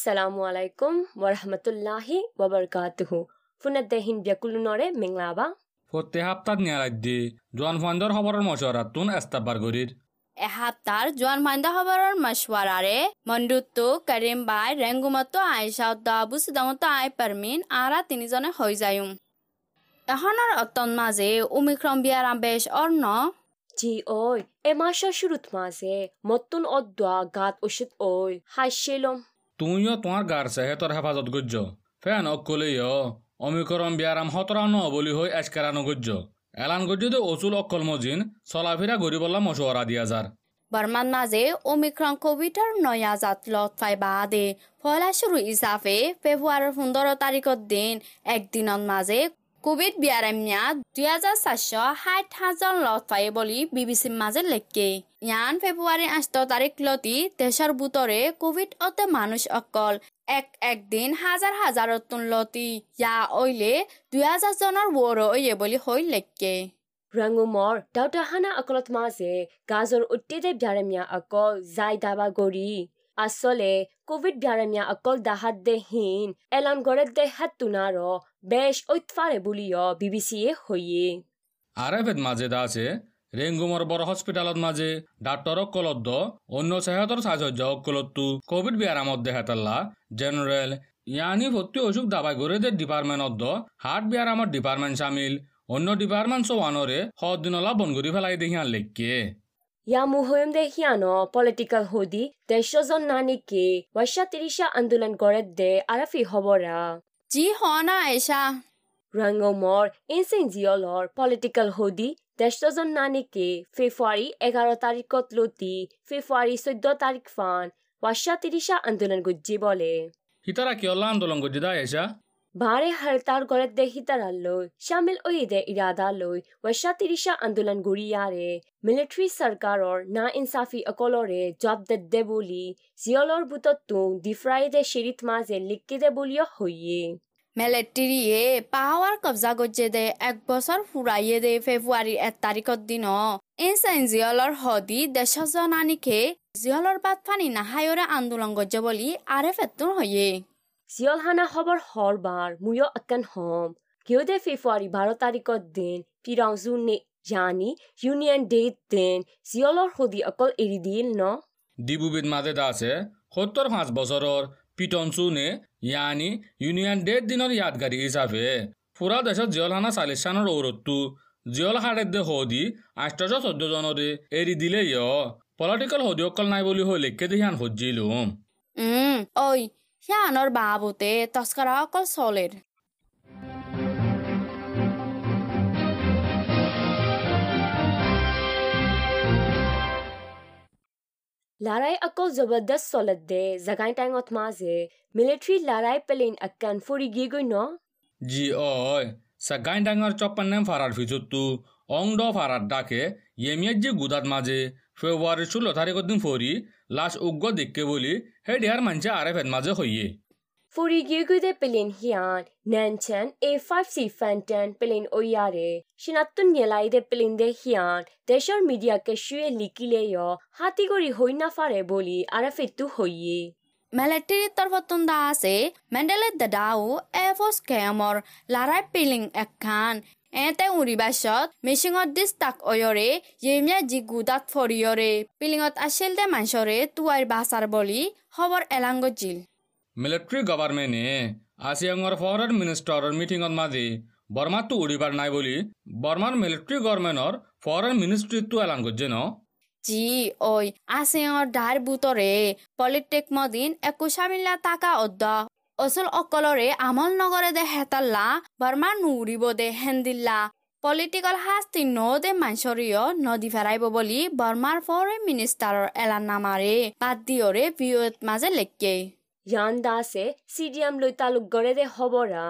Assalamu alaikum wa rahmatullahi wa barakatuhu. Funat dehin biakulunore minglaba. প্রতি সপ্তাহ নিয়ারাজ্যে জোয়ান ফান্ডর খবরের মশওয়ারাতুন এস্তাবার গরির এহাপ্তার জোয়ান ফান্দা খবরের মশওয়ারারে মন্ডুত্তু করিম বাই রেঙ্গুমতো আইসা দাবু সিদামতো আই পারমিন আরা তিনিজনে হৈ যায়ুম এখনৰ অতন মাজে উমিক্ৰম বিয়াৰাম বেশ অৰ্ণ জি oi, e masha shurut maze, mottun oddwa gat ushit oi, হাসিলম তুমিও তোমার গার সেহেতর হেফাজত গজ্য। ফেন অকলেইয় অমিকরম বিয়ারাম হতরা ন বলি হই এসকেরানো গজ্য এলান গজ্য দে অচুল অকল মজিন চলাফিরা গরিবল্লা মশওয়ারা দিয়া যার বর্মান মাঝে ওমিক্রন কোভিডৰ নয়া জাত লত পাই ফলা শুরু হিচাপে ফেব্ৰুৱাৰীৰ পোন্ধৰ তাৰিখৰ দিন। একদিনের মাজে কোভিড ম্যাদ দুই হাজাৰ চাৰিশ ষাঠ হাজাৰ লত ফাই বুলি বি বি চিৰ মাজে লেখকে। ইয়ান ফেব্ৰুৱাৰী আঠ তাৰিখ লতি দেশৰ বুটৰে কোভিড অতে মানুষ অকল এক একদিন হাজাৰ হাজাৰতোন লতি। ইয়া অইলে দুই হাজাৰ জনৰ ৱৰ অয়ে বুলি হৈ লেখকে। Rangumor, dauta অকলত akolot maze, gazor uttide অকল akol দাবা daba gori. Asole, COVID অকল দাহাত দেহীন de hin, দেহাত goret besh oitfare buliyo BBC. আরেফেদ মাঝে দা আছে রেঙ্গুমর বড় হসপিটালত মাঝে ডাক্তর কলদ্দ অন্য সেহতর সাহায্য কলত্তু কোভিড বিয়ারামত দেহাতাল্লা জেনারেল ইয়ানি ভর্তি অসুখ দাবাই করে দে ডিপার্টমেন্ট অদ্দ হার্ট বিয়ারামত ডিপার্টমেন্ট সামিল অন্য ডিপার্টমেন্ট সওয়ানরে হদ দিনলা বনগুড়ি ফেলাই দেখিয়ান লেখকে Ya muhoyum de hiano political hodi, deshojon nani ke, washa tirisha andulan goret de যি হনা আইসা Rangomor, insin ziolor political hodi, deshojon nani ke, February 11 tarikot loti, February 14 tarik fan, washa tirisha andulan gujji bole. হিতারা কিয়ল্লা আন্দোলন গজ্জিদা এসা ভারে হরতাল গড়ত দে হিতারাল্লই শামিল ওইদে ইরাদালই ওয়াশা তিরিশা আন্দোলন গুড়িয়ারে military সরকারর না ইনসাফি অকলরে job দে দে বলি জিয়লর বুতত্তু দিফ্রাইদে শিরিত মাঝে লিখি দে বলিও হইয়ে মেলেট্ৰিয়ে পাৱাৰ কব্জা গজ্জে দে এক বছৰ ফুৰাইয়ে দে ফেব্ৰুৱাৰীৰ এক তাৰিখৰ দিন ইনচাইন জিয়লৰ হদি দেশ জনানিকে জিয়লৰ বাট ফানি নাহায়ৰে আন্দোলন গজ্জে বুলি আৰে ফেতুৰ হয়ে মুয়ো আকান হম কেউ দে ফেব্রুয়ারি বারো তারিখত দিন পিরাউজু নে জানি ইউনিয়ন ডে দিন জিয়লর হদি অকল এরি দিল ন ডিবুবিদ দা আছে সত্তর পাঁচ বছৰৰ পিটন চুনে ইয়ানি ইউনিয়ন ডেট দিনৰ ইয়াদগাৰী হিচাপে ফুৰা দেশত জিয়লহানা চাল্লিছ চানৰ ঔৰতটো জিয়ল সাৰে দে সদি আঠশ চৈধ্য জনৰে এৰি দিলে ইয় পলিটিকেল সদি অকল নাই বুলি হৈ লেখকে দেখিয়ান সজ্জিলোম উম ঐ সিয়ানৰ বাবুতে তস্কৰা অকল চলেৰ Larai akol zabardast solid de zagain tangot maze military larai pelin akan furi gigoi no জি অয় সাগাইন ডাঙৰ চপ্পান্নেম ফারার ফিচুত্তু অং ড ফারার ডাকে ইয়েমিয়ার যে গুদাত মাঝে ফেব্রুয়ারি ষোলো তারিখের দিন ফরি লাশ উগ্র দেখকে বলি হে ডিয়ার মানছে আরে ফেদ মাঝে হইয়ে furi gigoi de pelin hian nanchan A5C Phantom pelin oyare shinatun yelai de pelin de hian deshor media ke shue likile yo hati gori hoina fare boli arafitu hoye মেলেট্ৰিৰ তৰফতোন দা আছে মেণ্ডেলে দাদাও এফচ কেমৰ লাৰাই peeling এখন এতে উৰিবাছত মিচিঙত দিছ তাক অয়ৰে ইয়েমিয়া যি গুদাত ফৰিয়ৰে পিলিঙত আছিল দে মাঞ্চৰে তুৱাইৰ বাচাৰ বুলি খবৰ এলাংগজিল মিলিটাৰী গভৰ্ণমেণ্টে আসিয়াঙৰ ফৰেন মিনিষ্টাৰৰ মিটিঙত মাজি বৰ্মাতো উৰিবাৰ নাই বুলি বৰ্মাৰ মিলিটাৰী গভৰ্ণমেণ্টৰ ফৰেন মিনিষ্ট্ৰীটো এলান কৰিছে ন জি ঐ আসিঙৰ দাৰ বুটৰে পলিটেক মদিন একোচামিল্লা টাকা অদ্দ অচল অকলৰে আমল নগৰে দে হেতাল্লা বৰমা নুৰিব দে হেন্দিল্লা। পলিটিকেল শাস্তি ন দে মাঞ্চৰিয় নদী ফেৰাইব বুলি বৰ্মাৰ ফৰেন মিনিষ্টাৰৰ এলানামাৰে বাদ দিয়ৰে ভিঅ'ত মাজে লেকে ইয়ান দাসে চি ডি এম লৈ তালুক গড়ে দে হবৰা।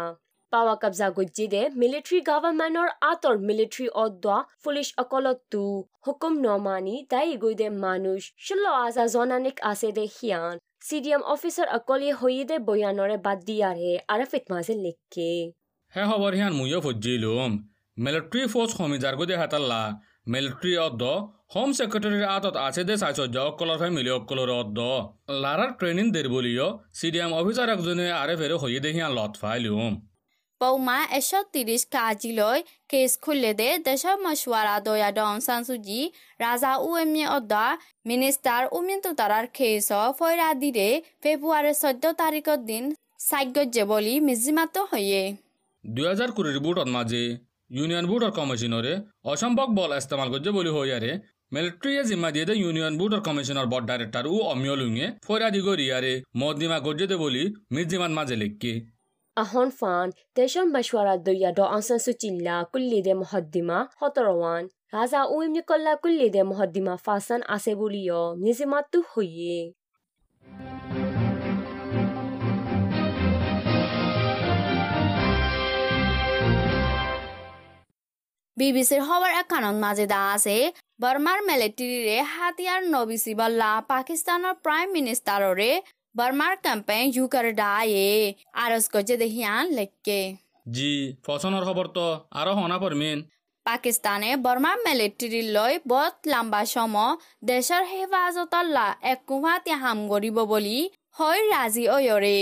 পাৱা কব্জা গুজি দে মিলিটাৰী গভৰ্ণমেণ্টৰ আঁতৰ মিলিটাৰী অদোৱা পুলিচ অকলতো হুকুম নমানি তাই গৈ দে মানুহ ষোল্ল আজা জনানিক আছে দে সিয়ান সিডিএম অফিসার অকলে হইদে বয়ানরে বাদ দিয়ারে আরাফিত মাঝে লেখকে হে খবৰ হিয়ান ময়ো ফজ্জিলোম মিলিটারি ফ'ৰ্চ সমিজাৰ গদে হাতাল্লা মিলিটারি অদ্দ হোম সেক্রেটারির আতত আছে দে সাইসজ্জ অকলর ফ্যামিলি অকলর অদ্দ লারার ট্রেনিং দের বলিও সিডিএম অফিসার একজনে আরে ফেরে হইয়ে দেখিয়া লত পৌমা এশ ত্ৰিশ কাজিলৈ কেছ খুলিলে দে দেশৰ মছৱাৰা দয়া ডং চানচুজি ৰাজা উ এম এ অদা মিনিষ্টাৰ উমিন্তু তাৰাৰ কেছ ফৈৰা দিৰে ফেব্ৰুৱাৰী চৈধ্য তাৰিখৰ দিন চাগ্যজ্য বুলি মিজিমাতো হয়ে দুই হাজার কুড়ির বুটত মাঝে ইউনিয়ন বুটর কমিশনরে অসম্ভব বল ইস্তেমাল করছে বলি হইয়ারে মিলিটারিয়ে জিম্মা দিয়ে দে ইউনিয়ন বুটর কমিশনার বড় ডাইরেক্টর ও অমিয় লুঙে ফৈরাদি গরিয়ারে মদিমা গজ্জে দে বলি মির্জিমান মাঝে লেখকে। আহন ফান তেসম বাইশারা দইয়া ড আনসান সুচিল্লা কুল্লি দে মহদ্দিমা হতরওয়ান রাজা উইম নিকল্লা কুল্লি দে মহদ্দিমা ফাসান আছে বলিও নিজিমা তু হইয়ে বিবিসির খবর এখানত মাজে দা আছে বর্মার মিলিটারিরে হাতিয়ার নবিসিবাল্লা পাকিস্তানৰ প্ৰাইম মিনিষ্টাৰৰে বর্মার ক্যাম্পেইন ইউকার ডায়ে আরস গজে দেহিয়ান লেখকে জি ফসনের খবর তো আরও হনা পরমিন পাকিস্তানে বর্মা মিলিটারি লৈ বত লম্বা সময় দেশৰ হেফাজতল্লা একুভাতি হাম কৰিব বুলি হয় ৰাজি অয়ৰে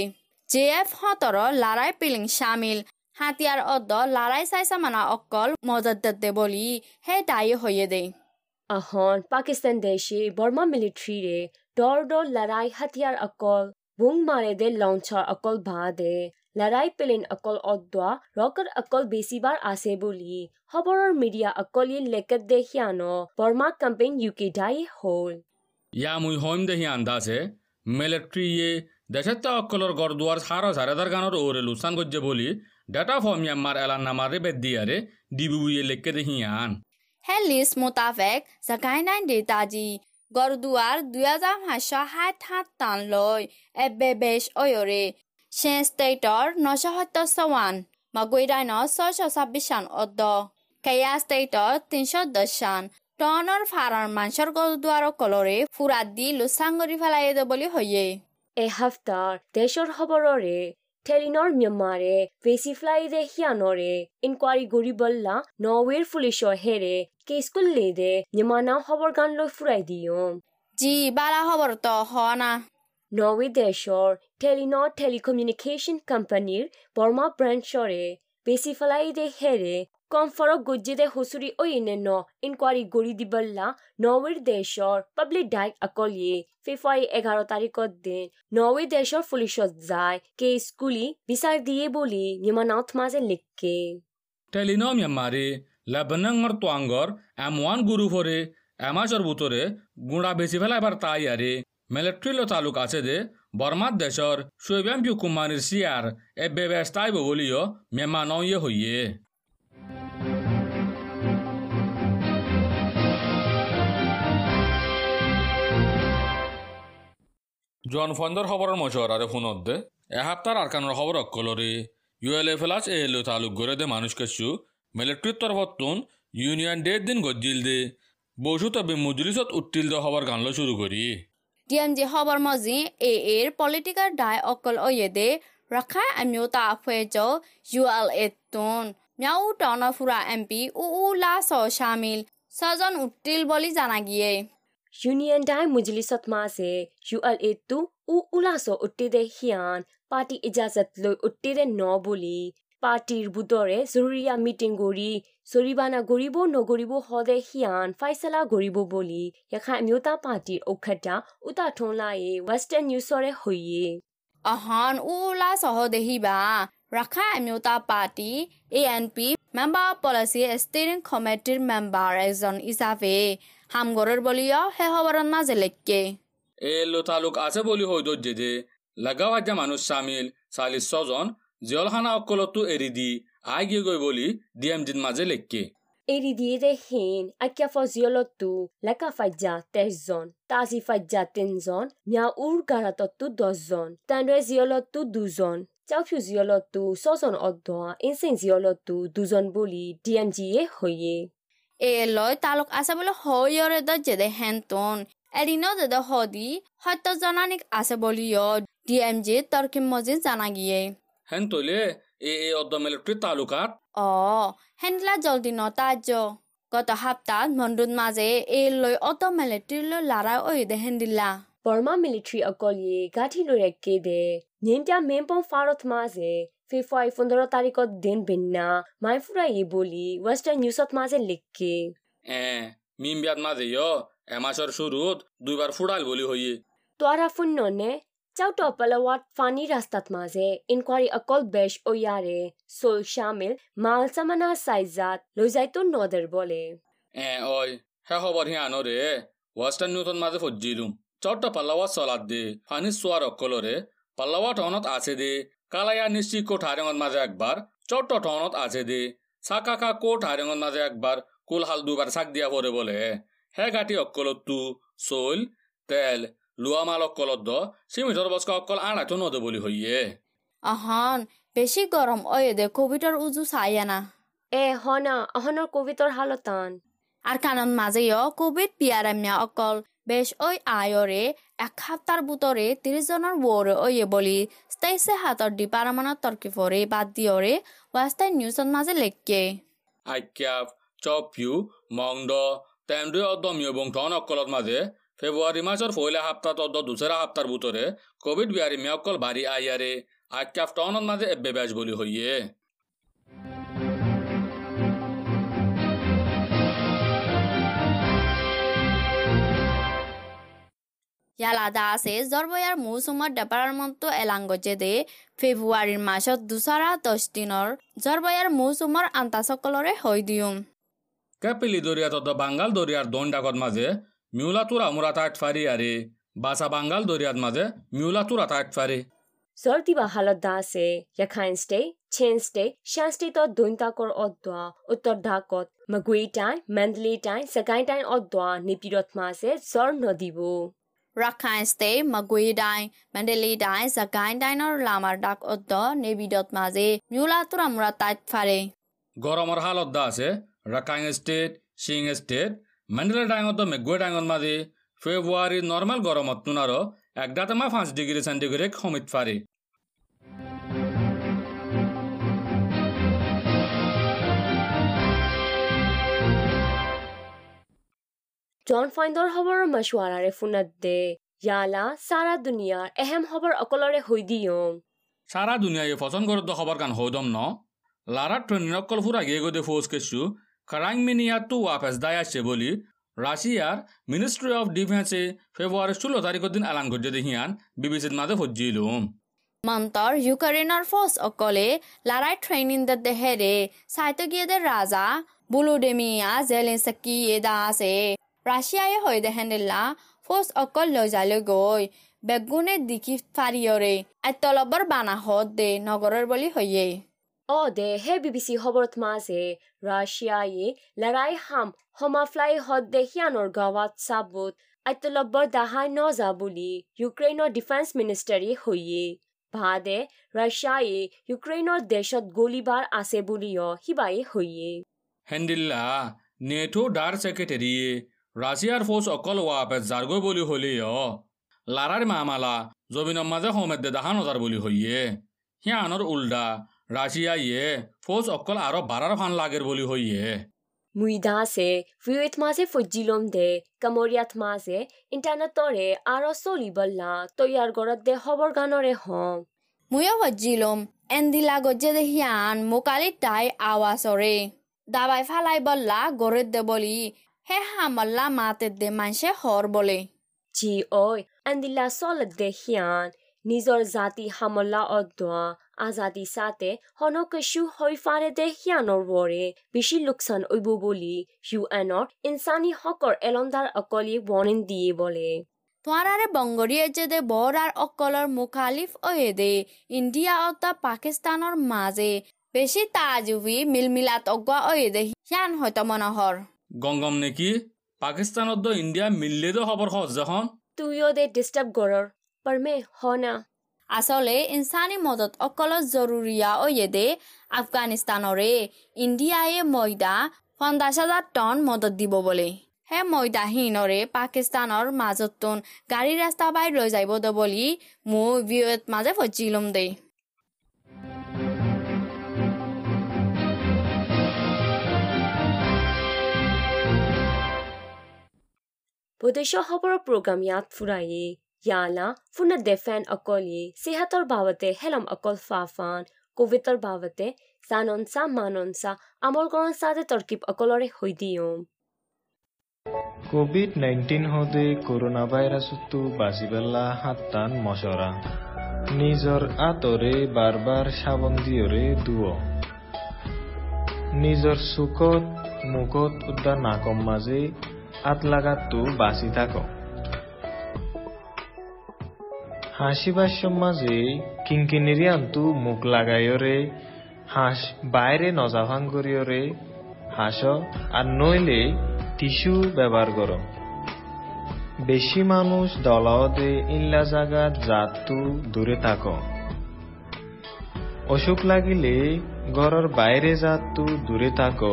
জে এফ সতৰ লাৰাই পিলিং চামিল হাতিয়াৰ অদ্দ লাৰাই চাইছা মানা অকল মজদ্দে বুলি হে দায়ী হৈয়ে দে ahon pakistan deshi burma military re দৰ দৰ লৰাই হাতিয়াৰ অকল বুং মাৰে দে লঞ্চৰ অকল ভা দে লৰাই পেলেন অকল অদোৱা ৰকেট অকল বেছিবাৰ আছে বুলি খবৰৰ মিডিয়া অকল ই লেকেট দে সিয়ান বৰ্মা কেম্পেইন ইউ কে ডাই হল। ইয়া মই হম দে আন্দাজে দেশত্ব অকলৰ গড়দুৱাৰ সাৰ হাজাৰ গানৰ ওৰে লোচান গজ্জে বুলি ডাটা ফৰ্ম ইয়াম্মাৰ এলান নামাৰে বেদ দিয়াৰে ডিবুয়ে লেকে দেহিয়ান হে লিষ্ট মোতাবেক জাকাই নাই গড়দুয়ার দুই হাজার পাঁচশো সাত সাত টান লয় এবে বেশ অয়রে সেন স্টেটর নশো সত্তরশো ওয়ান মগুইরাইন ছয়শ ছাব্বিশ সান অদ্দ কেয়া স্টেটর তিনিশ দহ সান টনৰ ফাৰাৰ মাংসৰ গড়দুয়াৰ কলৰে ফুৰাত দি লোচাং কৰি পেলাই বলে হইয়ে এ হাফতাৰ খবৰৰে Telenor Myanmar-এ বেসি ফ্লাইদে হিয়ানরে ইনকোয়ারি গরি বললা নরওয়ের পুলিশর হেরে কেস করলে দে নিমানা খবর গান লই ফুরাই দিও জি বালা খবৰ তো হ না নরওয়ে দেশর টেলিনর টেলিকমিউনিকেশন কোম্পানির বর্মা ব্রাঞ্চরে বেসি ফ্লাইদে হেরে কম ফরক গজ্জেদে হসুরি ওইনে ন। ইনকোয়ারি গরি দিবল্লা। নরওয়ের দেশর পাবলিক ডাইক আকলিয়ে। ফেব্রুয়ারি এগারো তারিখত দিন নরওয়ে দেশর পুলিশত যায়। কে স্কুলি বিচার দিয়ে বলি নিমানাথ মাজে লিখকে টেলিনম ইয়াম্মারে লেবনাঙ্গর তোয়াঙ্গর এম ওয়ান গুরু ফরে এমাচর বুতরে গুঁড়া বেশি ফেলাইবার তাই আরে মিলিটারি তালুক আছে দে বর্মার দেশর শৈবাম পিউ কুমারের সিয়ার এ বেবেস্তাইব বলিও মেমা নইয়ে হইয়ে জন ফন্দর খবরের ফোনত দে। এহাপ্তার আরকানোর খবর অক্কলরে। ইউএলএ ফেলাস এ এলো তালুক গড়ে দে মানুষ কেসু মিলিটারির তরফতুন ইউনিয়ন ডের দিন গজ্জিল দে। বসু তবে মুজলিসত উত্তিল দে খবর গানলো শুরু করি। ডিএমজি খবৰ মজি, এ এৰ পলিটিকেল ডাই অকল অয়েদে ৰখাই আমিও তা ফুৱেজ ইউ এল এ তুন। মিয়াও টন ফুৰা এম পি উ উ লা ছ শামিল। ছজন উত্তিল বুলি জানা গিয়ে। Union Dai Mujlisat ma se ULA tu u ula so utte de hian party ijazat lo utte de no boli party budore zuriya meeting gori zoribana goribo no goribo hode hian faisala goribo boli yakhai amyota party okhatta uta thon la ye western news so re hoye ahan ula so hode hi ba ရခိုင်အမျိုးသားပါတီ ANP Member Policy Steering Committee Member Rezon Isafe হামগৰৰ বুলিও সেই খবৰৰ মাজে লেখকে এ এলো তালুক আছে বলি হই দজ্জে দে লাগাও হাজা মানুষ সামিল চালিশ ছজন জিয়লখানা অকলতো এৰি দি আই গিয়ে গই বলি ডিএম দিন মাঝে লেখকে এরি দিয়ে দে হিন আকিয়া ফজিয়লতু লেকা ফাজ্জা তেইশজন তাজি ফাজ্জা তিনজন মিয়া উর গারাততু দশজন তানরে জিয়লতু দুজন চাউফিউ জিয়লতু ছজন অর্ধা ইনসেন জিয়লতু দুজন বলি ডিএমজি এ হইয়ে। এ এলৈ তালুক আছে বুলি সৰিয়ৰে দ জেদে হেনটোন এদিনো জেদে সদি সত্য জনানিক আছে বুলিও ডি এম জি তৰ্কিম মজিদ জানাগিয়ে হেন তলে এ এ অদম ইলেক্ট্ৰিক তালুকাত অ হেনলা জলদি নতাজ গত সপ্তাহত মন্দুত মাজে এলৈ অটম ইলেক্ট্ৰিক লাৰাই ঐ দে হেন দিলা বৰ্মা মিলিটাৰী অকলিয়ে গাঠি লৈ কে দে নিন্দা মেম্প ফাৰত মাজে মাঝে ফেব্ৰুৱাৰী পোন্ধৰ তাৰিখত দিন ভিন্না মাই ফুৰাই বুলি ৱেষ্টাৰ্ণ নিউজত মাজে লিখকে এ মিম বিয়াত মাজে ইয় এমাছৰ শুৰুত দুইবাৰ ফুৰাল বুলি হইয়ে। তোৰা ফুন্ননে চাউট পলৱাত ফানী ৰাস্তাত মাজে ইনকুৱাৰী অকল বেছ অয়াৰে চল শামিল মাল চামানা চাইজাত লৈ যাইতো নদৰ বলে। এ ঐ হে খবৰ সিয়ানৰে ৱেষ্টাৰ্ণ নিউজত মাজে ফজ্জিলুম চট্ট পাল্লাৱাত চলাত দে ফানি চোৱাৰ অকলৰে পাল্লাৱা টাউনত আছে দে। কালায়া নিশ্চিত কো ঠাৰেঙত মাজে একবাৰ চট্ট টাউনত আছে দে। চাকাকা কো ঠাৰেঙত মাজে একবাৰ কুল হাল দুবাৰ চাক দিয়া পৰে বোলে। হে গাঁঠি অকলতো চৈল তেল লোৱা মাল অকলত দ চিমিটৰ বস্কা অকল আনাইতো নদে বুলি হইয়ে। অহন বেছি গৰম ঐ দে কভিডৰ উজু চাই না এ হনা অহনৰ কভিডৰ হালতান আর কানন মাজেও কোভিড বিয়ারামিয়া অকল বেশ ওই আয়রে এক বুতরে তিরিশ জনের ওরে ওয়ে বলি স্টেসে হাতর ডিপার্টমেন্টত তর্কি ফরে বাদ দিয়রে ওয়াস্টাইন নিউজত মাঝে লেখকে আইক্যাপ চপিউ মংড তেমদুই অদ্দ মিয়বং টন অকলত মাজে ফেব্ৰুৱাৰী মাছৰ পহিলা সপ্তাহত অদ্দ দুচৰা সপ্তাহৰ বুটৰে কোভিড বিহাৰী মেয়কল ভাৰী আয়াৰে আক্যাফ টনত মাজে এবে বেজ বুলি হইয়ে। ইয়াল আদা আছে জৰবয়াৰ মৌচুমত দেপাৰাৰ মনটো এলাংগজেদে ফেব্ৰুৱাৰীৰ মাছত দুচাৰা দহ দিনৰ জৰবয়াৰ মৌচুমৰ আন্তাচকলৰে হৈ দিওঁ। কেপেলি দৰিয়াত অত বাংগাল দৰিয়াৰ দণ্ডাগত মাজে মিউলাটোৰ আমোৰা তাত ফাৰি আৰে। বাছা বাংগাল দৰিয়াত মাজে মিউলাটোৰ আটাইত ফাৰি। চৰ্টি বা দা আছে। যেখান ষ্টে চেন ষ্টে শ্যাষ্টে তত দৈন্তাকৰ অদোৱা উত্তৰ ঢাকত মগুৱেটাই মেণ্ডলেটাই চেগাইটাই নিপিৰত ရခိုင်စတေမကွေးတိုင်းမန္တလေးတိုင်းစကိုင်းတိုင်းတို့လာမှာဒေါက်အတော်နေပြီးတော့မှာစေမြို့လာသူရမရတိုက်ဖာရင်ဂေါ်ရမရဟာလတ်ဒါစေရခိုင်စတေရှင်စတေမန္တလေးတိုင်းတို့မကွေးတိုင်းတို့မှာစေဖေဖော်ဝါရီ নরমাল গরম তুনারো এক দাঁতমা পাঁচ ডিগ্রি সেন্টিগ্রেড হমিত ফারে জন ফাইণ্ডৰ খবৰৰ মছৱাৰাৰে ফোনত দে ইয়ালা সাৰা দুনিয়াৰ এহেম খবৰ অকলৰে হৈ দিয়ম সারা দুনিয়ায় পছন্দ করতে খবর কান হদম ন লারা ট্রেনিন অকল ফুরা গিয়ে গদে ফোস কেসু কারাং মিনিয়া তু ওয়াপেস দায় আসছে বলি রাশিয়ার মিনিস্ট্রি অফ ডিফেন্সে ফেব্রুয়ারি ষোলো তারিখের দিন এলান করছে দেখিয়ান বিবিসির মাঝে ফজ্জিলুম মন্তৰ ইউক্ৰেইনৰ ফৌজ অকলে লাৰাই ট্ৰেইনিং দে দেহেৰে চাইতগিয়েদে ৰাজা বুলুডেমিয়া জেলেনস্কি এদা আছে ৰাছিয়াই হৈ দেহেন্দিল্লা ফৌজ অকল লৈ যালৈ গৈ বেগুনে দিকি ফাৰিয়ৰে আইতলবৰ বানাহত দে নগৰৰ বুলি হৈয়ে অ দে হে বি বি চি খবৰত মাছে ৰাছিয়ায়ে লৰাই হাম সমাফ্লাই হদ দে সিয়ানৰ গাঁৱত চাবুত আইতলব্বৰ দাহাই নজা বুলি ইউক্ৰেইনৰ ডিফেন্স মিনিষ্টাৰী হৈয়ে ভাদে ৰাছিয়ায়ে ইউক্ৰেইনৰ দেশত গুলীবাৰ আছে বুলিও সিবাই হৈয়ে হেন্দিল্লা নেটো ডাৰ সেক্ৰেটাৰিয়ে রাশিয়ার ফৌজ অকল ওয়াপেস জার্গো বলি হলিও লারার মামালা জমিনের মাঝে হোমের দে দাহান হাজার বলি হইয়ে। হিয়ানোর উল্টা রাশিয়া ইয়ে ফৌজ অকল আরও বারার ফান লাগের বলি হইয়ে। মুইদা আছে ভিউত মাঝে ফুজিলম দে কামৰিয়াত মাঝে ইণ্টাৰনেটৰে আৰু চলিবল্লা তৈয়াৰ গৰত দে খবৰ গানৰে হম। মুয়ো ভজিলম এন্দিলা গজ্জে দেহিয়ান মোকালি তাই আৱাজৰে দাবাই ফালাই বল্লা গৰত দে বলি হে হামল্লা মাতে দে মানছে হৰ বলে জি ঐ এণ্ডিলা চল দে সিয়ান নিজৰ জাতি হামল্লা অদোৱা আজাদী চাতে হনকেশু হৈ ফাৰে দে সিয়ানৰ বৰে বেছি লোকচান অইব বুলি ইউ এনৰ ইনচানী হকৰ এলন্দাৰ অকলে বৰ্ণন দিয়ে বলে তোমাৰ বংগৰীয়ে যে দে বৰ আৰু অকলৰ মুখালিফ অহে দে ইণ্ডিয়া অথবা পাকিস্তানৰ মাঝে বেশি তাজুবি মিলমিলাত অগোৱা অহে দে সিয়ান হয়তো মনোহৰ গংগম নেকি? পাকিস্তানত দ ইণ্ডিয়া মিললে তো খবৰ সহজ যখন তুইও দে ডিষ্টাৰ্ব গৰৰ। পৰমে হনা আচলে ইনচানী মদত অকল জৰুৰীয়া অয়েদে আফগানিস্তানৰে ইণ্ডিয়ায়ে ময়দা পঞ্চাছ হাজাৰ টন মদত দিব বোলে। হে ময়দাহীনৰে পাকিস্তানৰ মাজতোন গাড়ী ৰাস্তা বাই লৈ যাব দে বুলি মই ভিউত মাজে ফজিলম দে। ভূতেশ্বৰ খবৰৰ প্ৰগ্ৰাম ইয়াত ফুৰায়ে য়ালা ফুন দেফেন অকলে চেহাতৰ বাবতে হেলম অকল ফাফান কভিডৰ বাবতে জাননচা মাননচা আমৰ গৰঞ্চা যে তৰ্কিব অকলৰে হৈ কোভিড নাইনটিন হদে কৰোণা ভাইৰাছ তো হাতান মচৰা নিজৰ আঁতৰে বাৰ বাৰ চাবন দিয়ৰে নিজৰ মুখত উদ্যা নাকম মাজে আত লাগাতো বাঁচি থাক। হাসিবার মাঝে কিঙ্কিনিরি আন্তু মুখ লাগাইয়রে হাঁস বাইরে নজাভাং করিয়রে হাঁস আর নইলে টিস্যু ব্যবহার কর। বেশি মানুষ দলাওদে ইল্লা জাগাত জাতু দূরে থাক। অসুখ লাগিলে ঘরের বাইরে জাতু দূরে থাক।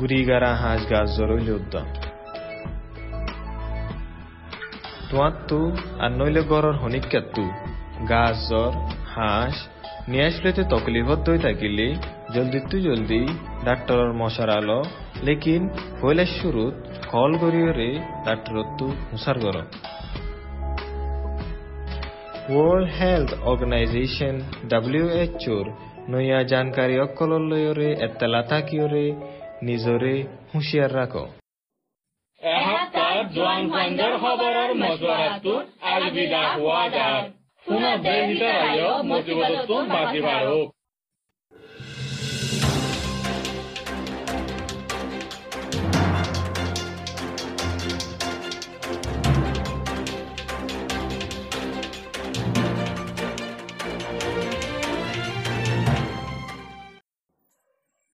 গুড়িগারা হাঁস গাছ জরইলে উদ্যম তোমার তু আর নইলে ঘরের হনিকাত্তু গাছ, জ্বর, হাঁস, নিয়ে আসলেতে তকলিফত দই থাকিলে। জলদি তু জলদি ডাক্তরের মশার আলো। লেকিন পয়লার শুরুত কল করিয়রে ডাক্তরত তু হুসার কর ওয়ার্ল্ড হেলথ অর্গানাইজেশন ডাব্লিউএচওর নয়া জানকারী অকলর লয়রে এত্তালা থাকিয়রে, নিজরে হুঁশিয়ার রাখো। এসপ্তাহ জোৱান ফাইণ্ডৰ খবৰৰ মজুৱাৰাটোত আলবিদা হোৱা যাৰ পুনৰ দেশ হিতাৰায় মজিবতটো বাজি বাঢ়ক